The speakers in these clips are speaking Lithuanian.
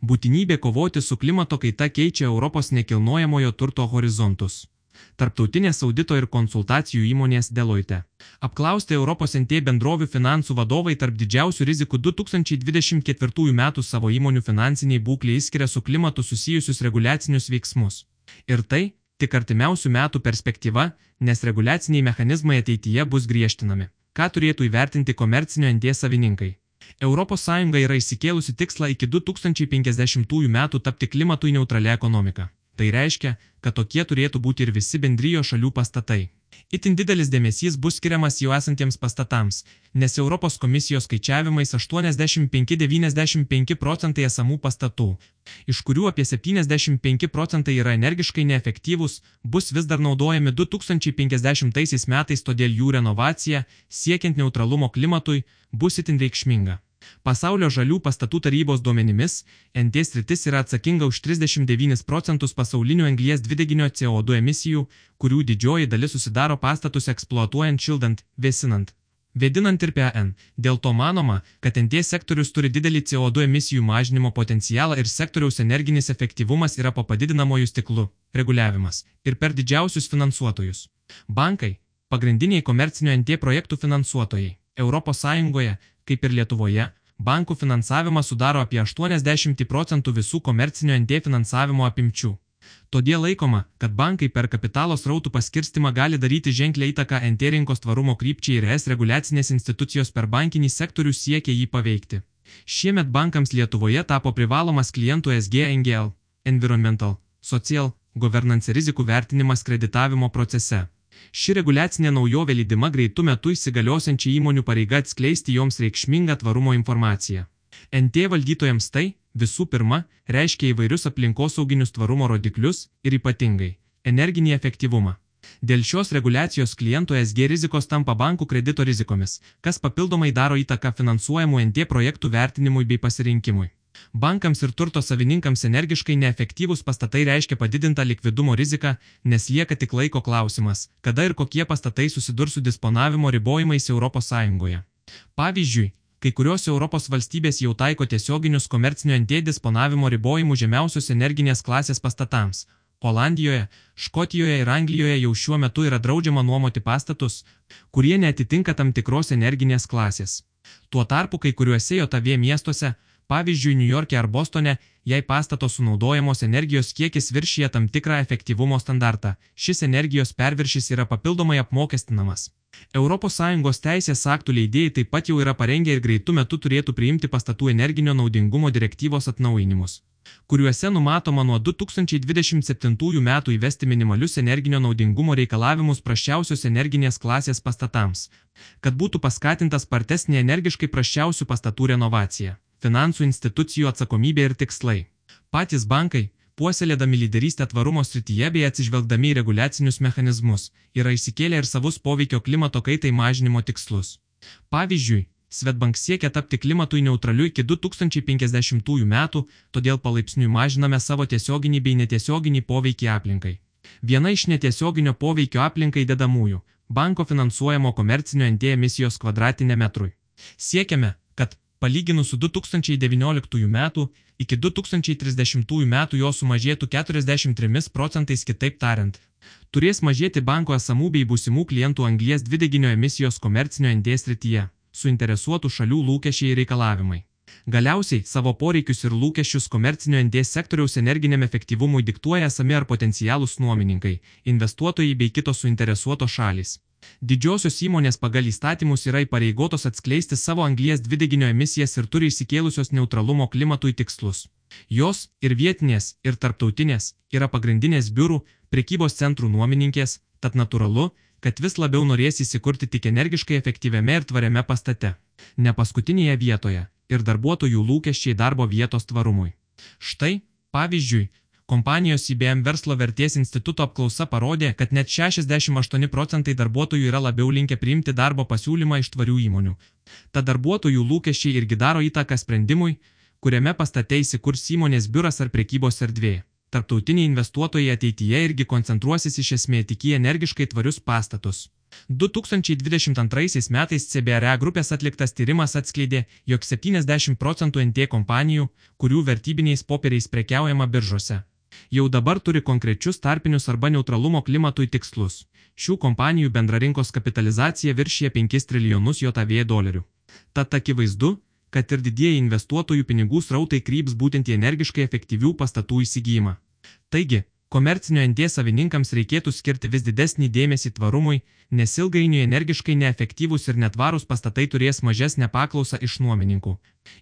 Būtinybė kovoti su klimato kaita keičia Europos nekilnojamojo turto horizontus. Tarptautinės audito ir konsultacijų įmonės Deloitte. Apklausti Europos NT bendrovių finansų vadovai tarp didžiausių rizikų 2024 m. savo įmonių finansiniai būkliai įskiria su klimatu susijusius reguliacinius veiksmus. Ir tai tik artimiausių metų perspektyva, nes reguliaciniai mechanizmai ateityje bus griežtinami. Ką turėtų įvertinti komercinio NT savininkai? ES yra įsikėlusi tikslą iki 2050 metų tapti klimatui neutralia ekonomika. Tai reiškia, kad tokie turėtų būti ir visi bendrijo šalių pastatai. Itin didelis dėmesys bus skiriamas jau esantiems pastatams, nes Europos komisijos skaičiavimais 85-95 procentai esamų pastatų, iš kurių apie 75 procentai yra energiškai neefektyvūs, bus vis dar naudojami 2050 metais, todėl jų renovacija, siekiant neutralumo klimatui, bus itin reikšminga. Pasaulio žalių pastatų tarybos duomenimis, NT sritis yra atsakinga už 39 procentus pasaulinių anglies dvideginio CO2 emisijų, kurių didžioji dalis susidaro pastatus eksploatuojant šildant, vėsinant. Vėdinant ir PN. Dėl to manoma, kad NT sektorius turi didelį CO2 emisijų mažinimo potencialą ir sektoriaus energinis efektyvumas yra po padidinamojų stiklų - reguliavimas ir per didžiausius finansuotojus. Bankai - pagrindiniai komercinio NT projektų finansuotojai. ES, kaip ir Lietuvoje, bankų finansavimą sudaro apie 80 procentų visų komercinio ND finansavimo apimčių. Todėl laikoma, kad bankai per kapitalo srautų paskirstimą gali daryti ženklę įtaką NT rinkos tvarumo krypčiai ir es reguliacinės institucijos per bankinį sektorių siekia jį paveikti. Šiemet bankams Lietuvoje tapo privalomas klientų SG NGL, Environmental, Social, Governance rizikų vertinimas kreditavimo procese. Ši reguliacinė naujovė lydima greitų metų įsigaliosiančią įmonių pareiga atskleisti joms reikšmingą tvarumo informaciją. NT valdytojams tai, visų pirma, reiškia įvairius aplinkosauginius tvarumo rodiklius ir ypatingai - energinį efektyvumą. Dėl šios reguliacijos klientų SG rizikos tampa bankų kredito rizikomis, kas papildomai daro įtaką finansuojamų NT projektų vertinimui bei pasirinkimui. Bankams ir turto savininkams energiškai neefektyvūs pastatai reiškia padidintą likvidumo riziką, nes lieka tik laiko klausimas, kada ir kokie pastatai susidurs su disponavimo ribojimais ES. Pavyzdžiui, kai kurios Europos valstybės jau taiko tiesioginius komercinio NT disponavimo ribojimus žemiausios energinės klasės pastatams. Olandijoje, Škotijoje ir Anglijoje jau šiuo metu yra draudžiama nuomoti pastatus, kurie netitinka tam tikros energinės klasės. Tuo tarpu kai kuriuose JOTV miestuose Pavyzdžiui, New York'e ar Bostone, jei pastato sunaudojamos energijos kiekis viršyje tam tikrą efektyvumo standartą, šis energijos perviršis yra papildomai apmokestinamas. ES teisės aktų leidėjai taip pat jau yra parengę ir greitų metų turėtų priimti pastatų energinio naudingumo direktyvos atnaujinimus, kuriuose numatoma nuo 2027 metų įvesti minimalius energinio naudingumo reikalavimus prašiausios energinės klasės pastatams, kad būtų paskatintas spartesnė energiškai prašiausių pastatų renovacija finansų institucijų atsakomybė ir tikslai. Patys bankai, puoselėdami lyderystę tvarumo srityje bei atsižvelgdami į reguliacinius mechanizmus, yra išsikėlę ir savus poveikio klimato kaitai mažinimo tikslus. Pavyzdžiui, Svetbank siekia tapti klimatui neutraliu iki 2050 metų, todėl palaipsniui mažiname savo tiesioginį bei netiesioginį poveikį aplinkai. Viena iš netiesioginio poveikio aplinkai dedamųjų - banko finansuojamo komercinio NT emisijos kvadratiniam metrui. Siekiame, kad palyginus su 2019 metų, iki 2030 metų jo sumažėtų 43 procentais kitaip tariant. Turės mažėti banko esamų bei būsimų klientų anglies dvideginio emisijos komercinio ND srityje, suinteresuotų šalių lūkesčiai ir reikalavimai. Galiausiai savo poreikius ir lūkesčius komercinio ND sektoriaus energiniam efektyvumui diktuoja esami ar potencialūs nuomininkai, investuotojai bei kitos suinteresuotos šalis. Didžiosios įmonės pagal įstatymus yra įpareigotos atskleisti savo anglies dvideginio emisijas ir turi įsikėlusios neutralumo klimatui tikslus. Jos ir vietinės, ir tarptautinės yra pagrindinės biurų, prekybos centrų nuomininkės, tad natūralu, kad vis labiau norės įsikurti tik energiškai efektyviame ir tvariame pastate. Ne paskutinėje vietoje ir darbuotojų lūkesčiai darbo vietos tvarumui. Štai, pavyzdžiui, Kompanijos IBM verslo vertės instituto apklausa parodė, kad net 68 procentai darbuotojų yra labiau linkę priimti darbo pasiūlymą iš tvarių įmonių. Ta darbuotojų lūkesčiai irgi daro įtaką sprendimui, kuriame pastate įsikurs įmonės biuras ar prekybos erdvė. Tarptautiniai investuotojai ateityje irgi koncentruosis iš esmė tik į energiškai tvarius pastatus. 2022 metais CBRE grupės atliktas tyrimas atskleidė, jog 70 procentų NT kompanijų, kurių vertybiniais popieriais prekiaujama biržose, jau dabar turi konkrečius tarpinius arba neutralumo klimatui tikslus. Šių kompanijų bendra rinkos kapitalizacija viršyje 5 trilijonus JAV dolerių. Tad akivaizdu, kad ir didieji investuotojų pinigų srautai kryps būtent į energiškai efektyvių pastatų įsigijimą. Taigi, Komercinio NT savininkams reikėtų skirti vis didesnį dėmesį tvarumui, nes ilgainiui energiškai neefektyvūs ir netvarūs pastatai turės mažesnę paklausą iš nuomininkų,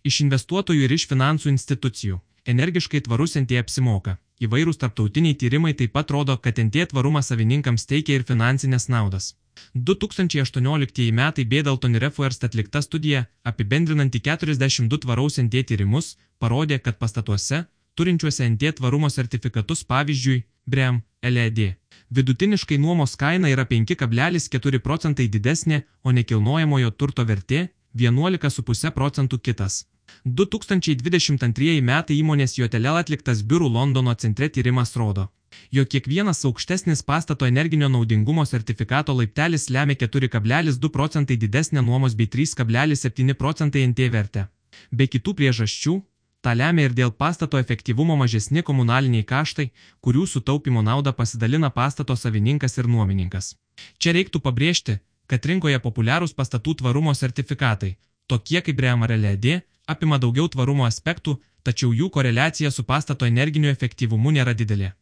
iš investuotojų ir iš finansų institucijų. Energiškai tvarus NT apsimoka. Įvairūs tarptautiniai tyrimai taip pat rodo, kad NT tvarumas savininkams teikia ir finansinės naudas. 2018 metai Bėdalton Refuerst atlikta studija, apibendrinanti 42 tvaraus NT tyrimus, parodė, kad pastatuose, turinčiuose NT tvarumo sertifikatus pavyzdžiui, BREM, LED. Vidutiniškai nuomos kaina yra 5,4 procentai didesnė, o nekilnojamojo turto vertė 11,5 procentų kitas. 2022 metai įmonės Jotelel atliktas biurų Londono centre tyrimas rodo, jog kiekvienas aukštesnis pastato energinio naudingumo sertifikato laiptelis lemia 4,2 procentai didesnę nuomos bei 3,7 procentai NT vertę. Be kitų priežasčių, Ta lemia ir dėl pastato efektyvumo mažesni komunaliniai kaštai, kurių sutaupimo naudą pasidalina pastato savininkas ir nuomininkas. Čia reiktų pabrėžti, kad rinkoje populiarūs pastatų tvarumo sertifikatai, tokie kaip REMRLED, apima daugiau tvarumo aspektų, tačiau jų koreliacija su pastato energiniu efektyvumu nėra didelė.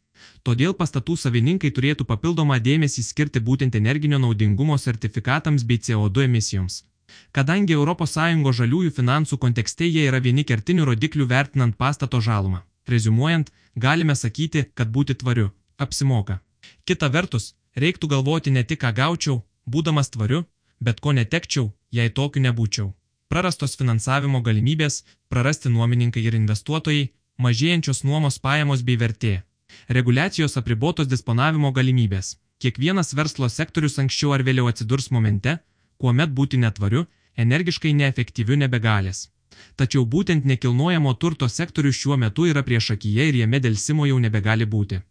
Todėl pastatų savininkai turėtų papildomą dėmesį skirti būtent energinio naudingumo sertifikatams bei CO2 emisijoms. Kadangi ES žaliųjų finansų kontekste jie yra vieni kertinių rodiklių vertinant pastato žalumą. Rezumuojant, galime sakyti, kad būti tvariu apsimoka. Kita vertus, reiktų galvoti ne tik, ką gaučiau, būdamas tvariu, bet ko netekčiau, jei tokiu nebūčiau. Prarastos finansavimo galimybės, prarasti nuomininkai ir investuotojai, mažėjančios nuomos pajamos bei vertė. Reguliacijos apribotos disponavimo galimybės. Kiekvienas verslo sektorius anksčiau ar vėliau atsidurs momente, kuomet būti netvariu, energiškai neefektyviu nebegalės. Tačiau būtent nekilnojamo turto sektorius šiuo metu yra priešakyje ir jame dėlsimo jau nebegali būti.